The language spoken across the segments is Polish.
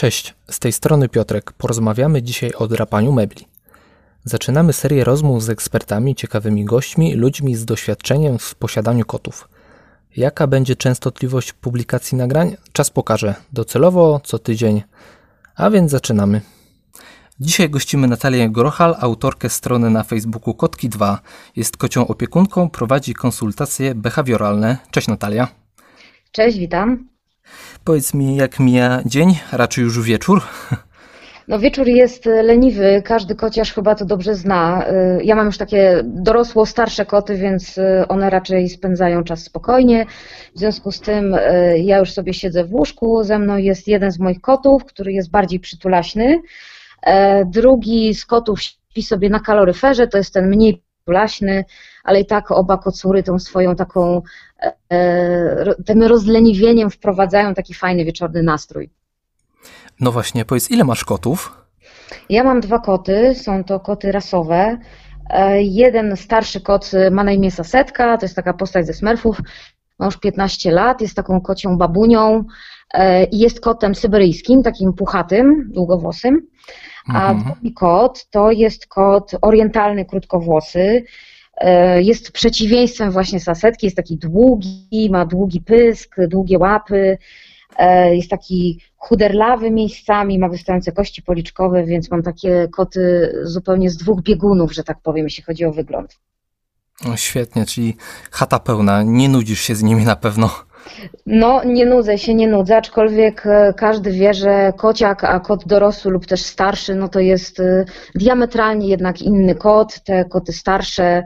Cześć, z tej strony Piotrek. Porozmawiamy dzisiaj o drapaniu mebli. Zaczynamy serię rozmów z ekspertami, ciekawymi gośćmi, ludźmi z doświadczeniem w posiadaniu kotów. Jaka będzie częstotliwość publikacji nagrań? Czas pokaże. Docelowo co tydzień. A więc zaczynamy. Dzisiaj gościmy Natalię Grochal, autorkę strony na Facebooku Kotki2. Jest kocią opiekunką, prowadzi konsultacje behawioralne. Cześć Natalia. Cześć, witam. Powiedz mi, jak mija dzień, raczej już wieczór? No wieczór jest leniwy, każdy kociarz chyba to dobrze zna. Y, Ja mam już takie dorosło, starsze koty, więc y, one raczej spędzają czas spokojnie. W związku z tym ja już sobie siedzę w łóżku, ze mną jest jeden z moich kotów, który jest bardziej przytulaśny. E, Drugi z kotów śpi sobie na kaloryferze, to jest ten mniej ale i tak oba kocury tą swoją taką, e, e, tym rozleniwieniem wprowadzają taki fajny wieczorny nastrój. No właśnie, powiedz, ile masz kotów? Ja mam dwa koty, są to koty rasowe. E, Jeden starszy kot ma na imię Sasetka, to jest taka postać ze Smurfów, ma już 15 lat, jest taką kocią babunią i jest kotem syberyjskim, takim puchatym, długowłosym. A Mhm. drugi kot to jest kot orientalny, krótkowłosy. E, Jest przeciwieństwem właśnie Sasetki, jest taki długi, ma długi pysk, długie łapy, e, jest taki chuderlawy miejscami, ma wystające kości policzkowe, więc mam takie koty zupełnie z dwóch biegunów, że tak powiem, jeśli chodzi o wygląd. O, świetnie, czyli chata pełna, nie nudzisz się z nimi na pewno. No, nie nudzę się, nie nudzę, aczkolwiek e, każdy wie, że kociak, a kot dorosły lub też starszy, no to jest e, diametralnie jednak inny kot. Te koty starsze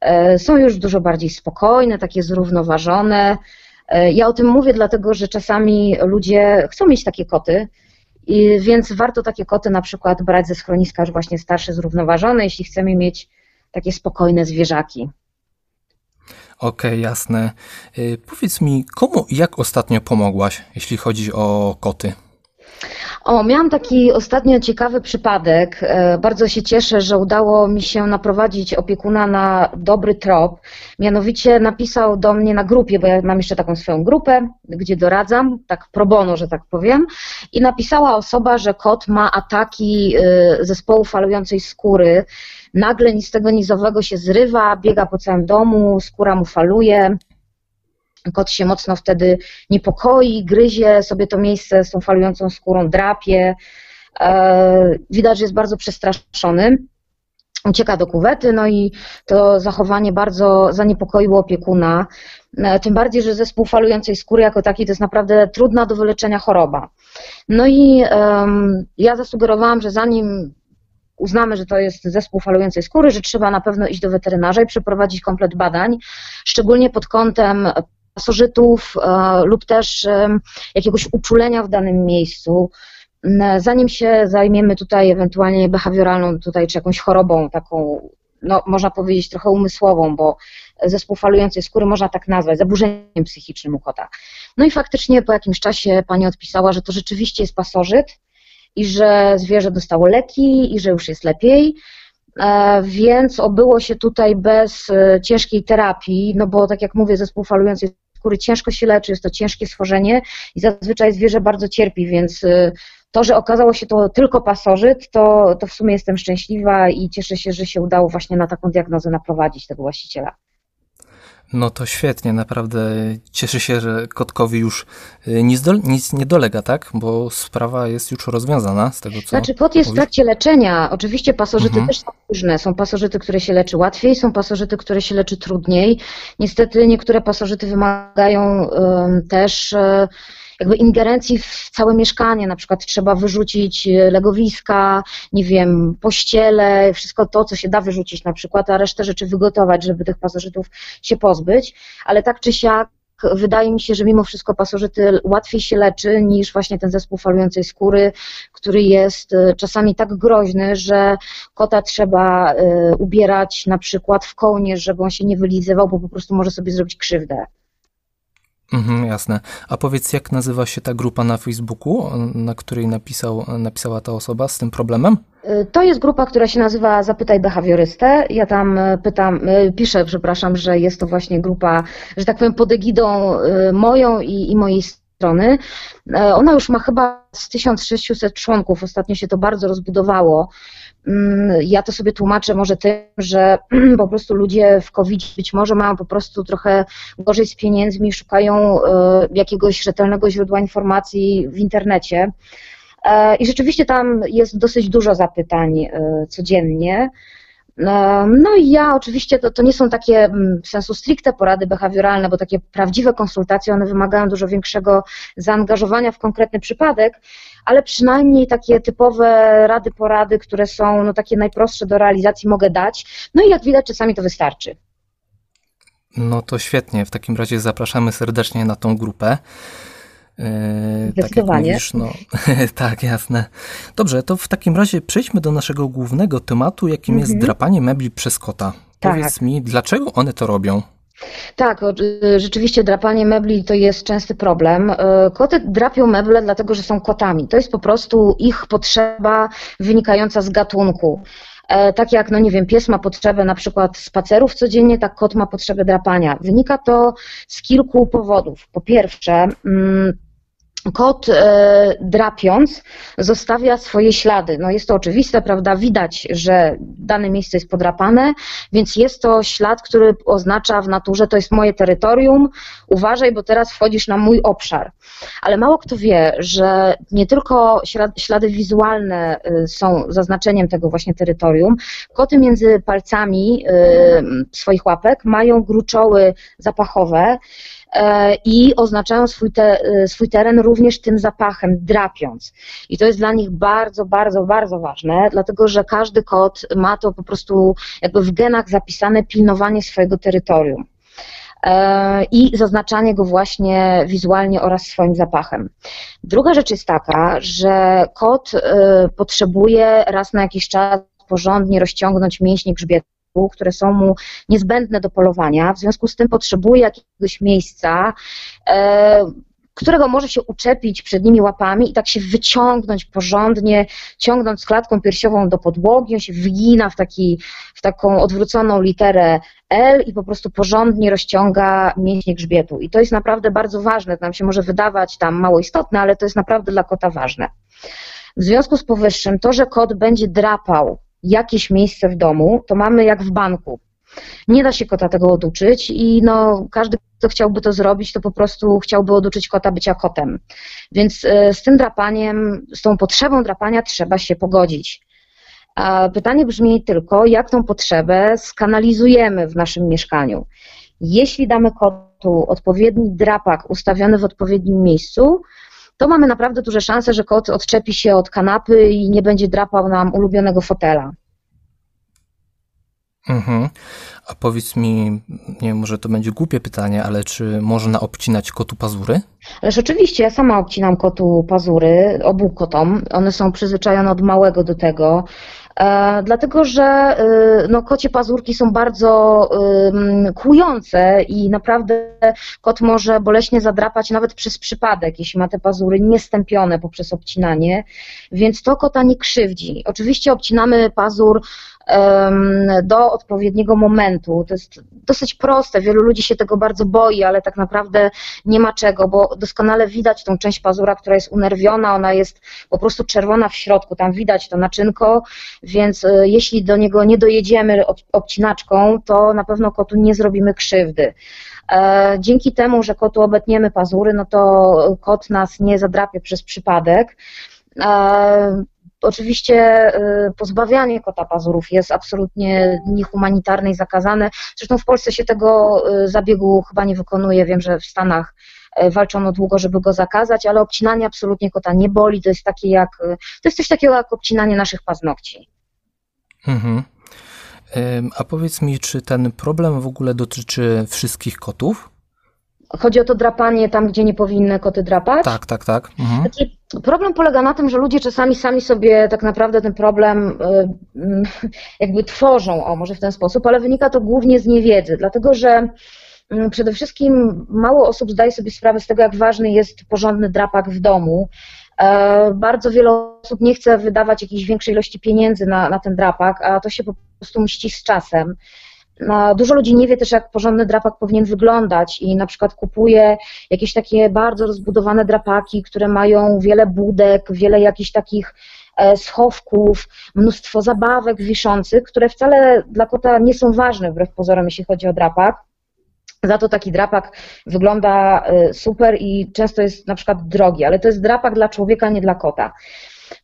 e, są już dużo bardziej spokojne, takie zrównoważone. Ja o tym mówię dlatego, że czasami ludzie chcą mieć takie koty, więc warto takie koty na przykład brać ze schroniska już właśnie starsze, zrównoważone, jeśli chcemy mieć takie spokojne zwierzaki. Okej, jasne. Y, powiedz mi, komu i jak ostatnio pomogłaś, jeśli chodzi o koty? O, miałam taki ostatnio ciekawy przypadek. E, Bardzo się cieszę, że udało mi się naprowadzić opiekuna na dobry trop. Mianowicie napisał do mnie na grupie, bo ja mam jeszcze taką swoją grupę, gdzie doradzam, tak pro bono, że tak powiem. I napisała osoba, że kot ma ataki e, zespołu falującej skóry. Nagle nic z tego nizowego się zrywa, biega po całym domu, skóra mu faluje. Kot się mocno wtedy niepokoi, gryzie sobie to miejsce z tą falującą skórą, drapie. E, Widać, że jest bardzo przestraszony. Ucieka do kuwety, no i to zachowanie bardzo zaniepokoiło opiekuna. E, Tym bardziej, że zespół falującej skóry jako taki to jest naprawdę trudna do wyleczenia choroba. No i em, ja zasugerowałam, że zanim uznamy, że to jest zespół falującej skóry, że trzeba na pewno iść do weterynarza i przeprowadzić komplet badań, szczególnie pod kątem pasożytów e, lub też em, jakiegoś uczulenia w danym miejscu. M, Zanim się zajmiemy tutaj ewentualnie behawioralną tutaj, czy jakąś chorobą taką, no można powiedzieć trochę umysłową, bo zespół falującej skóry można tak nazwać, zaburzeniem psychicznym u kota. No i faktycznie po jakimś czasie pani odpisała, że to rzeczywiście jest pasożyt i że zwierzę dostało leki i że już jest lepiej. E, Więc obyło się tutaj bez e, ciężkiej terapii, no bo tak jak mówię, zespół falującej skóry ciężko się leczy, jest to ciężkie schorzenie i zazwyczaj zwierzę bardzo cierpi, więc e, to, że okazało się to tylko pasożyt, to, to w sumie jestem szczęśliwa i cieszę się, że się udało właśnie na taką diagnozę naprowadzić tego właściciela. No to świetnie, naprawdę cieszę się, że kotkowi już y, nic, do, nic nie dolega, tak? Bo sprawa jest już rozwiązana z tego, co Znaczy kot jest w trakcie leczenia. Oczywiście pasożyty Mhm. też są różne. Są pasożyty, które się leczy łatwiej, są pasożyty, które się leczy trudniej. Niestety niektóre pasożyty wymagają em, też e, jakby ingerencji w całe mieszkanie. Na przykład trzeba wyrzucić e, legowiska, nie wiem, pościele, wszystko to, co się da wyrzucić na przykład, a resztę rzeczy wygotować, żeby tych pasożytów się pozbyć. Ale tak czy siak wydaje mi się, że mimo wszystko pasożyty łatwiej się leczy niż właśnie ten zespół falującej skóry, który jest e, czasami tak groźny, że kota trzeba e, ubierać na przykład w kołnierz, żeby on się nie wylizywał, bo po prostu może sobie zrobić krzywdę. Mhm, jasne. A powiedz, jak nazywa się ta grupa na Facebooku, na której napisał, napisała ta osoba z tym problemem? E, To jest grupa, która się nazywa Zapytaj behawiorystę. Ja tam e, pytam, e, piszę, przepraszam, że jest to właśnie grupa, że tak powiem, pod egidą moją i, i mojej strony. Ona już ma chyba z 1600 członków, ostatnio się to bardzo rozbudowało. Mm, ja to sobie tłumaczę może tym, że po prostu ludzie w COVID być może mają po prostu trochę gorzej z pieniędzmi, szukają jakiegoś rzetelnego źródła informacji w internecie. I rzeczywiście tam jest dosyć dużo zapytań codziennie. No i ja oczywiście to, to nie są takie mm, w sensu stricte porady behawioralne, bo takie prawdziwe konsultacje, one wymagają dużo większego zaangażowania w konkretny przypadek, ale przynajmniej takie typowe rady, porady, które są no, takie najprostsze do realizacji mogę dać. No i jak widać czasami to wystarczy. No to świetnie, w takim razie zapraszamy serdecznie na tą grupę. Zdecydowanie. Tak, mówisz, no, tak, jasne. Dobrze, to w takim razie przejdźmy do naszego głównego tematu, jakim mhm. jest drapanie mebli przez kota. Tak. Powiedz mi, dlaczego one to robią? Tak, rzeczywiście drapanie mebli to jest częsty problem. E, koty drapią meble dlatego, że są kotami. To jest po prostu ich potrzeba wynikająca z gatunku. E, tak jak, no nie wiem, pies ma potrzebę na przykład spacerów codziennie, tak kot ma potrzebę drapania. Wynika to z kilku powodów. Po pierwsze, mm, kot e, drapiąc zostawia swoje ślady. No jest to oczywiste, prawda? Widać, że dane miejsce jest podrapane, więc jest to ślad, który oznacza w naturze, to jest moje terytorium, uważaj, bo teraz wchodzisz na mój obszar. Ale mało kto wie, że nie tylko ślady wizualne e, są zaznaczeniem tego właśnie terytorium. Koty między palcami e, swoich łapek mają gruczoły zapachowe, i oznaczają swój, te, e, swój teren również tym zapachem, drapiąc. I to jest dla nich bardzo, bardzo, bardzo ważne, dlatego że każdy kot ma to po prostu jakby w genach zapisane pilnowanie swojego terytorium e, i zaznaczanie go właśnie wizualnie oraz swoim zapachem. Druga rzecz jest taka, że kot potrzebuje raz na jakiś czas porządnie rozciągnąć mięśnie grzbietu które są mu niezbędne do polowania, w związku z tym potrzebuje jakiegoś miejsca, e, którego może się uczepić przednimi łapami i tak się wyciągnąć porządnie, ciągnąc klatką piersiową do podłogi, on się wygina w, taki, w taką odwróconą literę L i po prostu porządnie rozciąga mięśnie grzbietu. I to jest naprawdę bardzo ważne, to nam się może wydawać tam mało istotne, ale to jest naprawdę dla kota ważne. W związku z powyższym, to, że kot będzie drapał jakieś miejsce w domu, to mamy jak w banku. Nie da się kota tego oduczyć i no, każdy, kto chciałby to zrobić, to po prostu chciałby oduczyć kota bycia kotem. Więc e, z tym drapaniem, z tą potrzebą drapania trzeba się pogodzić. A pytanie brzmi tylko, jak tą potrzebę skanalizujemy w naszym mieszkaniu. Jeśli damy kotu odpowiedni drapak ustawiony w odpowiednim miejscu, to mamy naprawdę duże szanse, że kot odczepi się od kanapy i nie będzie drapał nam ulubionego fotela. Mhm. A powiedz mi, nie wiem, może to będzie głupie pytanie, ale czy można obcinać kotu pazury? Ależ oczywiście, ja sama obcinam kotu pazury, obu kotom. One są przyzwyczajone od małego do tego. E, dlatego, że e, no, kocie pazurki są bardzo kłujące i naprawdę kot może boleśnie zadrapać nawet przez przypadek, jeśli ma te pazury niestępione poprzez obcinanie, więc to kota nie krzywdzi. Oczywiście obcinamy pazur do odpowiedniego momentu. To jest dosyć proste, wielu ludzi się tego bardzo boi, ale tak naprawdę nie ma czego, bo doskonale widać tą część pazura, która jest unerwiona, ona jest po prostu czerwona w środku, tam widać to naczynko, więc e, jeśli do niego nie dojedziemy obcinaczką, to na pewno kotu nie zrobimy krzywdy. E, dzięki temu, że kotu obetniemy pazury, no to kot nas nie zadrapie przez przypadek. Oczywiście y, pozbawianie kota pazurów jest absolutnie niehumanitarne i zakazane. Zresztą w Polsce się tego y, zabiegu chyba nie wykonuje. Wiem, że w Stanach y, walczono długo, żeby go zakazać, ale obcinanie absolutnie kota nie boli. To jest takie jak, to jest coś takiego jak obcinanie naszych paznokci. Mhm. A powiedz mi, czy ten problem w ogóle dotyczy wszystkich kotów? Chodzi o to drapanie tam, gdzie nie powinny koty drapać? Tak, tak, tak. Mhm. Znaczy, problem polega na tym, że ludzie czasami sami sobie tak naprawdę ten problem y, jakby tworzą, o może w ten sposób, ale wynika to głównie z niewiedzy, dlatego że mm, przede wszystkim mało osób zdaje sobie sprawę z tego, jak ważny jest porządny drapak w domu. E, bardzo wiele osób nie chce wydawać jakiejś większej ilości pieniędzy na, na ten drapak, a to się po prostu mści z czasem. Dużo ludzi nie wie też, jak porządny drapak powinien wyglądać i na przykład kupuje jakieś takie bardzo rozbudowane drapaki, które mają wiele budek, wiele jakichś takich e, schowków, mnóstwo zabawek wiszących, które wcale dla kota nie są ważne, wbrew pozorom, jeśli chodzi o drapak. Za to taki drapak wygląda e, super i często jest na przykład drogi, ale to jest drapak dla człowieka, nie dla kota.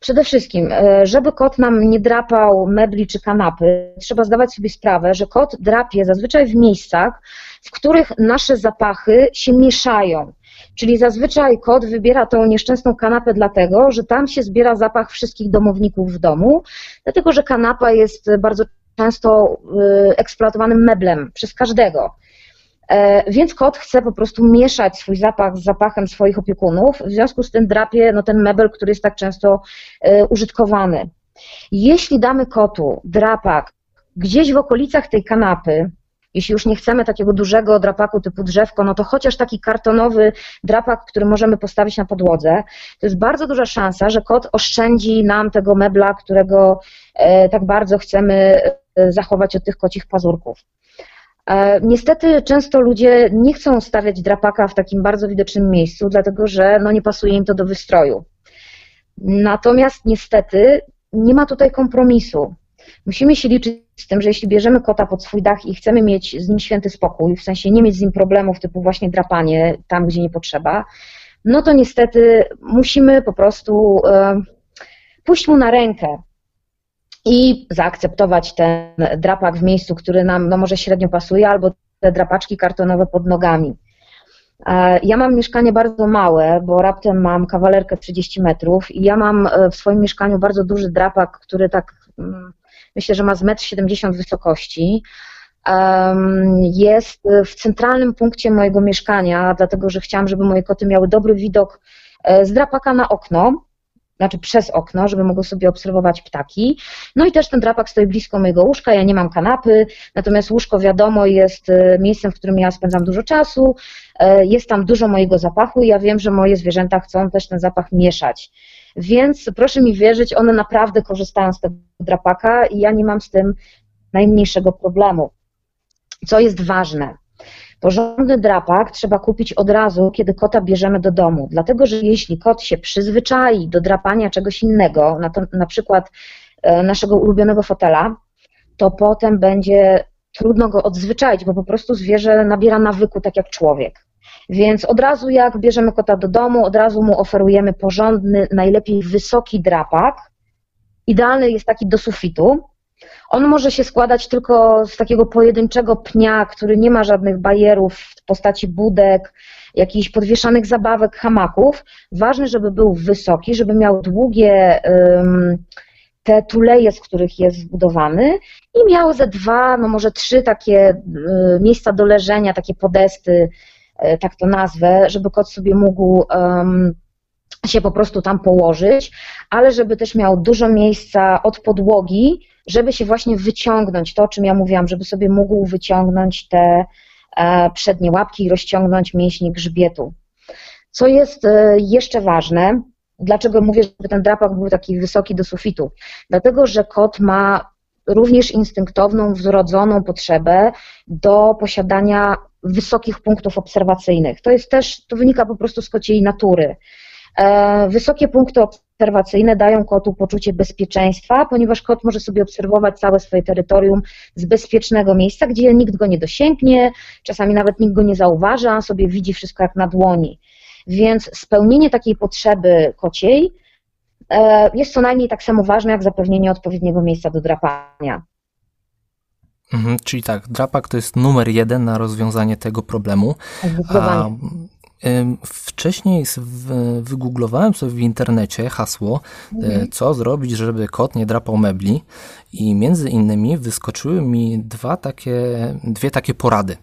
Przede wszystkim, e, żeby kot nam nie drapał mebli czy kanapy, trzeba zdawać sobie sprawę, że kot drapie zazwyczaj w miejscach, w których nasze zapachy się mieszają. Czyli zazwyczaj kot wybiera tą nieszczęsną kanapę dlatego, że tam się zbiera zapach wszystkich domowników w domu, dlatego że kanapa jest bardzo często e, eksploatowanym meblem przez każdego. E, więc kot chce po prostu mieszać swój zapach z zapachem swoich opiekunów, w związku z tym drapie no, ten mebel, który jest tak często e, użytkowany. Jeśli damy kotu drapak gdzieś w okolicach tej kanapy, jeśli już nie chcemy takiego dużego drapaku typu drzewko, no to chociaż taki kartonowy drapak, który możemy postawić na podłodze, to jest bardzo duża szansa, że kot oszczędzi nam tego mebla, którego e, tak bardzo chcemy zachować od tych kocich pazurków. E, niestety często ludzie nie chcą stawiać drapaka w takim bardzo widocznym miejscu, dlatego że no nie pasuje im to do wystroju. Natomiast niestety nie ma tutaj kompromisu. Musimy się liczyć z tym, że jeśli bierzemy kota pod swój dach i chcemy mieć z nim święty spokój, w sensie nie mieć z nim problemów typu właśnie drapanie tam, gdzie nie potrzeba, no to niestety musimy po prostu e, pójść mu na rękę i zaakceptować ten drapak w miejscu, który nam no, może średnio pasuje, albo te drapaczki kartonowe pod nogami. E, ja mam mieszkanie bardzo małe, bo raptem mam kawalerkę 30 metrów i ja mam e, w swoim mieszkaniu bardzo duży drapak, który tak mm, myślę, że ma z 1,70 m wysokości. Jest w centralnym punkcie mojego mieszkania, dlatego że chciałam, żeby moje koty miały dobry widok e, z drapaka na okno znaczy przez okno, żeby mogły sobie obserwować ptaki. No i też ten drapak stoi blisko mojego łóżka, ja nie mam kanapy, natomiast łóżko wiadomo jest e, miejscem, w którym ja spędzam dużo czasu, e, jest tam dużo mojego zapachu i ja wiem, że moje zwierzęta chcą też ten zapach mieszać. Więc proszę mi wierzyć, one naprawdę korzystają z tego drapaka i ja nie mam z tym najmniejszego problemu. Co jest ważne? Porządny drapak trzeba kupić od razu, kiedy kota bierzemy do domu, dlatego że jeśli kot się przyzwyczai do drapania czegoś innego, na, to, na przykład e, naszego ulubionego fotela, to potem będzie trudno go odzwyczaić, bo po prostu zwierzę nabiera nawyku tak jak człowiek. Więc od razu jak bierzemy kota do domu, od razu mu oferujemy porządny, najlepiej wysoki drapak. Idealny jest taki do sufitu, on może się składać tylko z takiego pojedynczego pnia, który nie ma żadnych barierów w postaci budek, jakichś podwieszanych zabawek, hamaków. Ważne, żeby był wysoki, żeby miał długie te tuleje, z których jest zbudowany i miał ze dwa, no może trzy takie y, miejsca do leżenia, takie podesty, y, tak to nazwę, żeby kot sobie mógł się po prostu tam położyć, ale żeby też miał dużo miejsca od podłogi, żeby się właśnie wyciągnąć, to o czym ja mówiłam, żeby sobie mógł wyciągnąć te e, przednie łapki i rozciągnąć mięśnie grzbietu. Co jest e, jeszcze ważne, dlaczego mówię, żeby ten drapak był taki wysoki do sufitu? Dlatego, że kot ma również instynktowną, wzrodzoną potrzebę do posiadania wysokich punktów obserwacyjnych. To jest też, to wynika po prostu z kociej natury. E, wysokie punkty obserwacyjne dają kotu poczucie bezpieczeństwa, ponieważ kot może sobie obserwować całe swoje terytorium z bezpiecznego miejsca, gdzie nikt go nie dosięgnie, czasami nawet nikt go nie zauważy, a on sobie widzi wszystko jak na dłoni. Więc spełnienie takiej potrzeby kociej e, jest co najmniej tak samo ważne, jak zapewnienie odpowiedniego miejsca do drapania. Mhm, czyli tak, drapak to jest numer jeden na rozwiązanie tego problemu. A Wcześniej wygooglowałem sobie w internecie hasło, e, mhm. co zrobić, żeby kot nie drapał mebli i między innymi wyskoczyły mi dwa takie, dwie takie porady.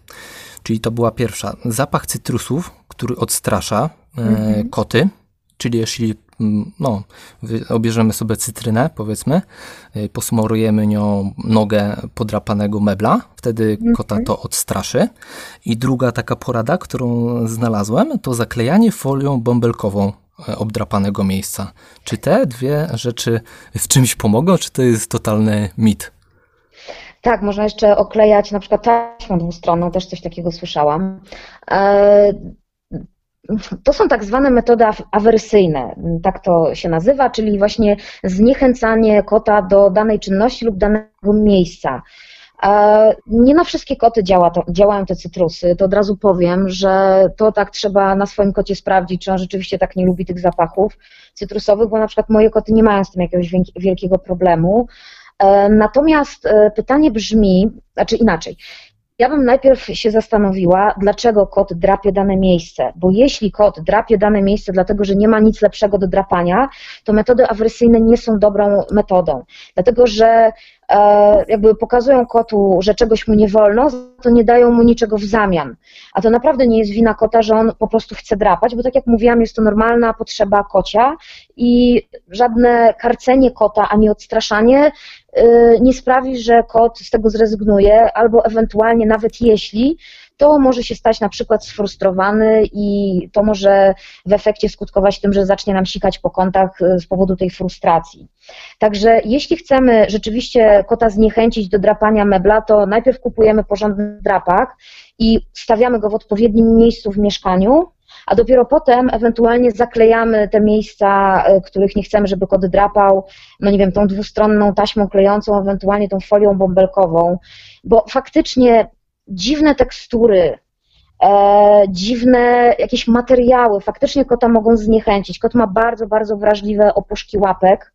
Czyli to była pierwsza, zapach cytrusów, który odstrasza e, mhm. koty, czyli jeśli no, obierzemy sobie cytrynę, powiedzmy, y, posmarujemy nią nogę podrapanego mebla, wtedy kota mhm. to odstraszy. I druga taka porada, którą znalazłem, to zaklejanie folią bąbelkową e, obdrapanego miejsca. Czy te dwie rzeczy w czymś pomogą, czy to jest totalny mit? Tak, można jeszcze oklejać na przykład taśmą dwustronną, też coś takiego słyszałam. E, to są tak zwane metody awerysyjne, tak to się nazywa, czyli właśnie zniechęcanie kota do danej czynności lub danego miejsca. Nie na wszystkie koty działa to, działają te cytrusy, to od razu powiem, że to tak trzeba na swoim kocie sprawdzić, czy on rzeczywiście tak nie lubi tych zapachów cytrusowych, bo na przykład moje koty nie mają z tym jakiegoś wielkiego problemu. E, natomiast e, pytanie brzmi, znaczy inaczej, ja bym najpierw się zastanowiła, dlaczego kot drapie dane miejsce, bo jeśli kot drapie dane miejsce dlatego, że nie ma nic lepszego do drapania, to metody awersyjne nie są dobrą metodą, dlatego że jakby pokazują kotu, że czegoś mu nie wolno, to nie dają mu niczego w zamian. A to naprawdę nie jest wina kota, że on po prostu chce drapać, bo tak jak mówiłam, jest to normalna potrzeba kocia i żadne karcenie kota ani odstraszanie y, nie sprawi, że kot z tego zrezygnuje, albo ewentualnie nawet jeśli, to może się stać na przykład sfrustrowany i to może w efekcie skutkować tym, że zacznie nam sikać po kątach y, z powodu tej frustracji. Także jeśli chcemy rzeczywiście kota zniechęcić do drapania mebla, to najpierw kupujemy porządny drapak i stawiamy go w odpowiednim miejscu w mieszkaniu, a dopiero potem ewentualnie zaklejamy te miejsca, y, których nie chcemy, żeby kot drapał, no nie wiem, tą dwustronną taśmą klejącą, ewentualnie tą folią bąbelkową, bo faktycznie dziwne tekstury, e, dziwne jakieś materiały faktycznie kota mogą zniechęcić. Kot ma bardzo, bardzo wrażliwe opuszki łapek,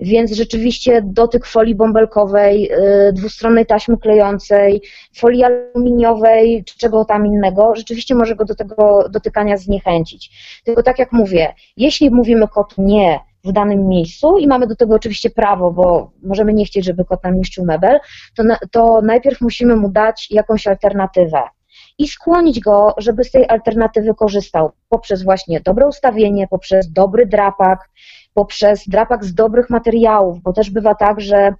więc rzeczywiście dotyk folii bąbelkowej, y, dwustronnej taśmy klejącej, folii aluminiowej czy czego tam innego, rzeczywiście może go do tego dotykania zniechęcić. Tylko tak jak mówię, jeśli mówimy kotu nie w danym miejscu i mamy do tego oczywiście prawo, bo możemy nie chcieć, żeby kot nam niszczył mebel, to, na, to najpierw musimy mu dać jakąś alternatywę i skłonić go, żeby z tej alternatywy korzystał poprzez właśnie dobre ustawienie, poprzez dobry drapak, poprzez drapak z dobrych materiałów, bo też bywa tak, że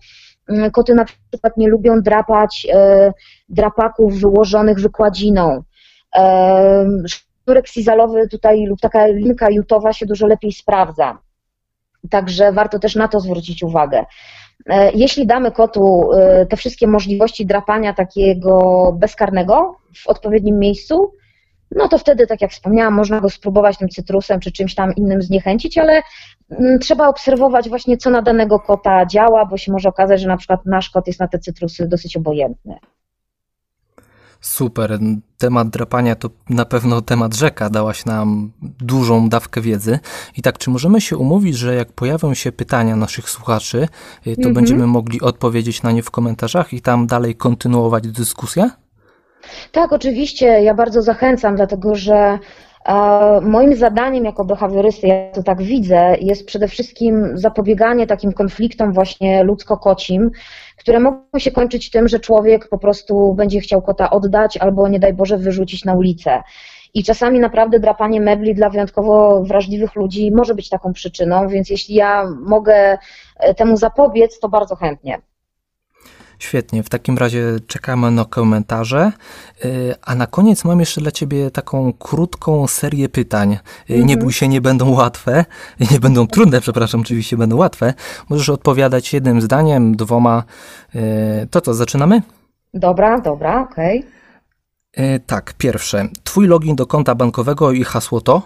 mm, koty na przykład nie lubią drapać e, drapaków wyłożonych wykładziną. E, sznurek sizalowy tutaj lub taka linka jutowa się dużo lepiej sprawdza. Także warto też na to zwrócić uwagę. E, jeśli damy kotu te wszystkie możliwości drapania takiego bezkarnego w odpowiednim miejscu, no to wtedy, tak jak wspomniałam, można go spróbować tym cytrusem czy czymś tam innym zniechęcić, ale mm, trzeba obserwować właśnie, co na danego kota działa, bo się może okazać, że na przykład nasz kot jest na te cytrusy dosyć obojętny. Super. Temat drapania to na pewno temat rzeka. Dałaś nam dużą dawkę wiedzy. I tak, czy możemy się umówić, że jak pojawią się pytania naszych słuchaczy, y, to mhm. będziemy mogli odpowiedzieć na nie w komentarzach i tam dalej kontynuować dyskusję? Tak, oczywiście. Ja bardzo zachęcam, dlatego że Moim zadaniem jako behawiorysty, ja to tak widzę, jest przede wszystkim zapobieganie takim konfliktom właśnie ludzko-kocim, które mogą się kończyć tym, że człowiek po prostu będzie chciał kota oddać albo nie daj Boże wyrzucić na ulicę. I czasami naprawdę drapanie mebli dla wyjątkowo wrażliwych ludzi może być taką przyczyną, więc jeśli ja mogę e, temu zapobiec, to bardzo chętnie. Świetnie, w takim razie czekamy na komentarze. Y, a na koniec mam jeszcze dla Ciebie taką krótką serię pytań. Y, nie mhm. bój się, nie będą łatwe, nie będą trudne, przepraszam, oczywiście będą łatwe. Możesz odpowiadać jednym zdaniem, dwoma. Y, to co, zaczynamy? Dobra, dobra, okej. Okay. Tak, pierwsze. Twój login do konta bankowego i hasło to?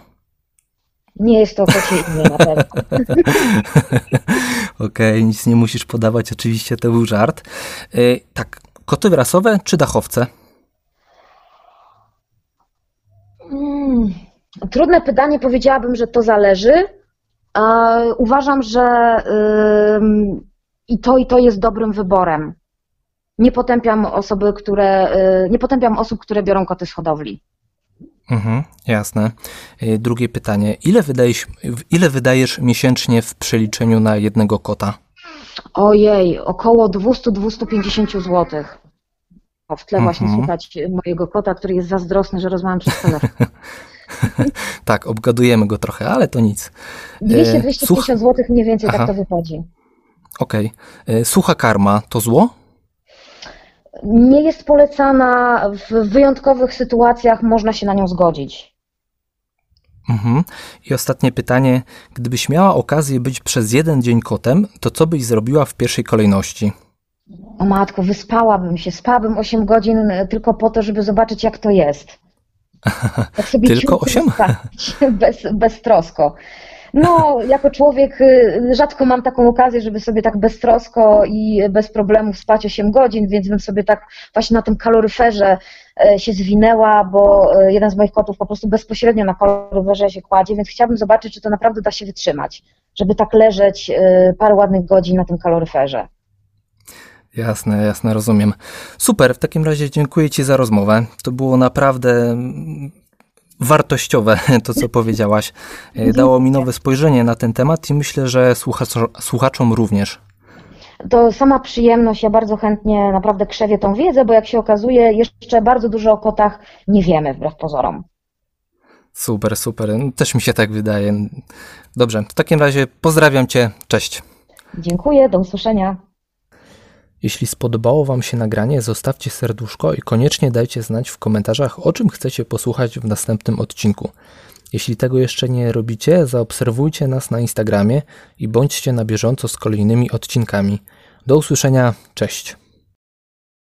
Nie jest to kocie imię na pewno. Okej, okay, nic nie musisz podawać, oczywiście to był żart. Yy, tak, koty rasowe czy dachowce? Hmm, trudne pytanie, powiedziałabym, że to zależy. Uważam, że i to, i to jest dobrym wyborem. Nie potępiam osoby, które, y, nie potępiam osób, które biorą koty z hodowli. Mhm, jasne. Y, drugie pytanie. Ile wydajesz, ile wydajesz miesięcznie w przeliczeniu na jednego kota? Ojej, około 200-250 zł. O, w tle mhm. właśnie słuchać mojego kota, który jest zazdrosny, że rozmawiam przez telefon. tak, obgadujemy go trochę, ale to nic. 200-250 Słuch... zł mniej więcej tak Aha. tak to wychodzi. Okej. Okay. Sucha karma to zło? Nie jest polecana, w wyjątkowych sytuacjach można się na nią zgodzić. Mhm. I ostatnie pytanie. Gdybyś miała okazję być przez jeden dzień kotem, to co byś zrobiła w pierwszej kolejności? O matko, wyspałabym się, spałabym 8 godzin e, tylko po to, żeby zobaczyć, jak to jest. Tak sobie tylko 8? Bez, beztrosko. No, jako człowiek y, rzadko mam taką okazję, żeby sobie tak beztrosko i bez problemów spać 8 godzin, więc bym sobie tak właśnie na tym kaloryferze e, się zwinęła, bo e, jeden z moich kotów po prostu bezpośrednio na kaloryferze się kładzie, więc chciałabym zobaczyć, czy to naprawdę da się wytrzymać, żeby tak leżeć e, parę ładnych godzin na tym kaloryferze. Jasne, jasne, rozumiem. Super, w takim razie dziękuję Ci za rozmowę. To było naprawdę wartościowe, to co powiedziałaś. E, dało mi nowe spojrzenie na ten temat i myślę, że słuchaczom również. To sama przyjemność, ja bardzo chętnie naprawdę krzewię tą wiedzę, bo jak się okazuje, jeszcze bardzo dużo o kotach nie wiemy wbrew pozorom. Super, super. Też mi się tak wydaje. Dobrze, w takim razie pozdrawiam Cię. Cześć. Dziękuję, do usłyszenia. Jeśli spodobało Wam się nagranie, zostawcie serduszko i koniecznie dajcie znać w komentarzach, o czym chcecie posłuchać w następnym odcinku. Jeśli tego jeszcze nie robicie, zaobserwujcie nas na Instagramie i bądźcie na bieżąco z kolejnymi odcinkami. Do usłyszenia, cześć.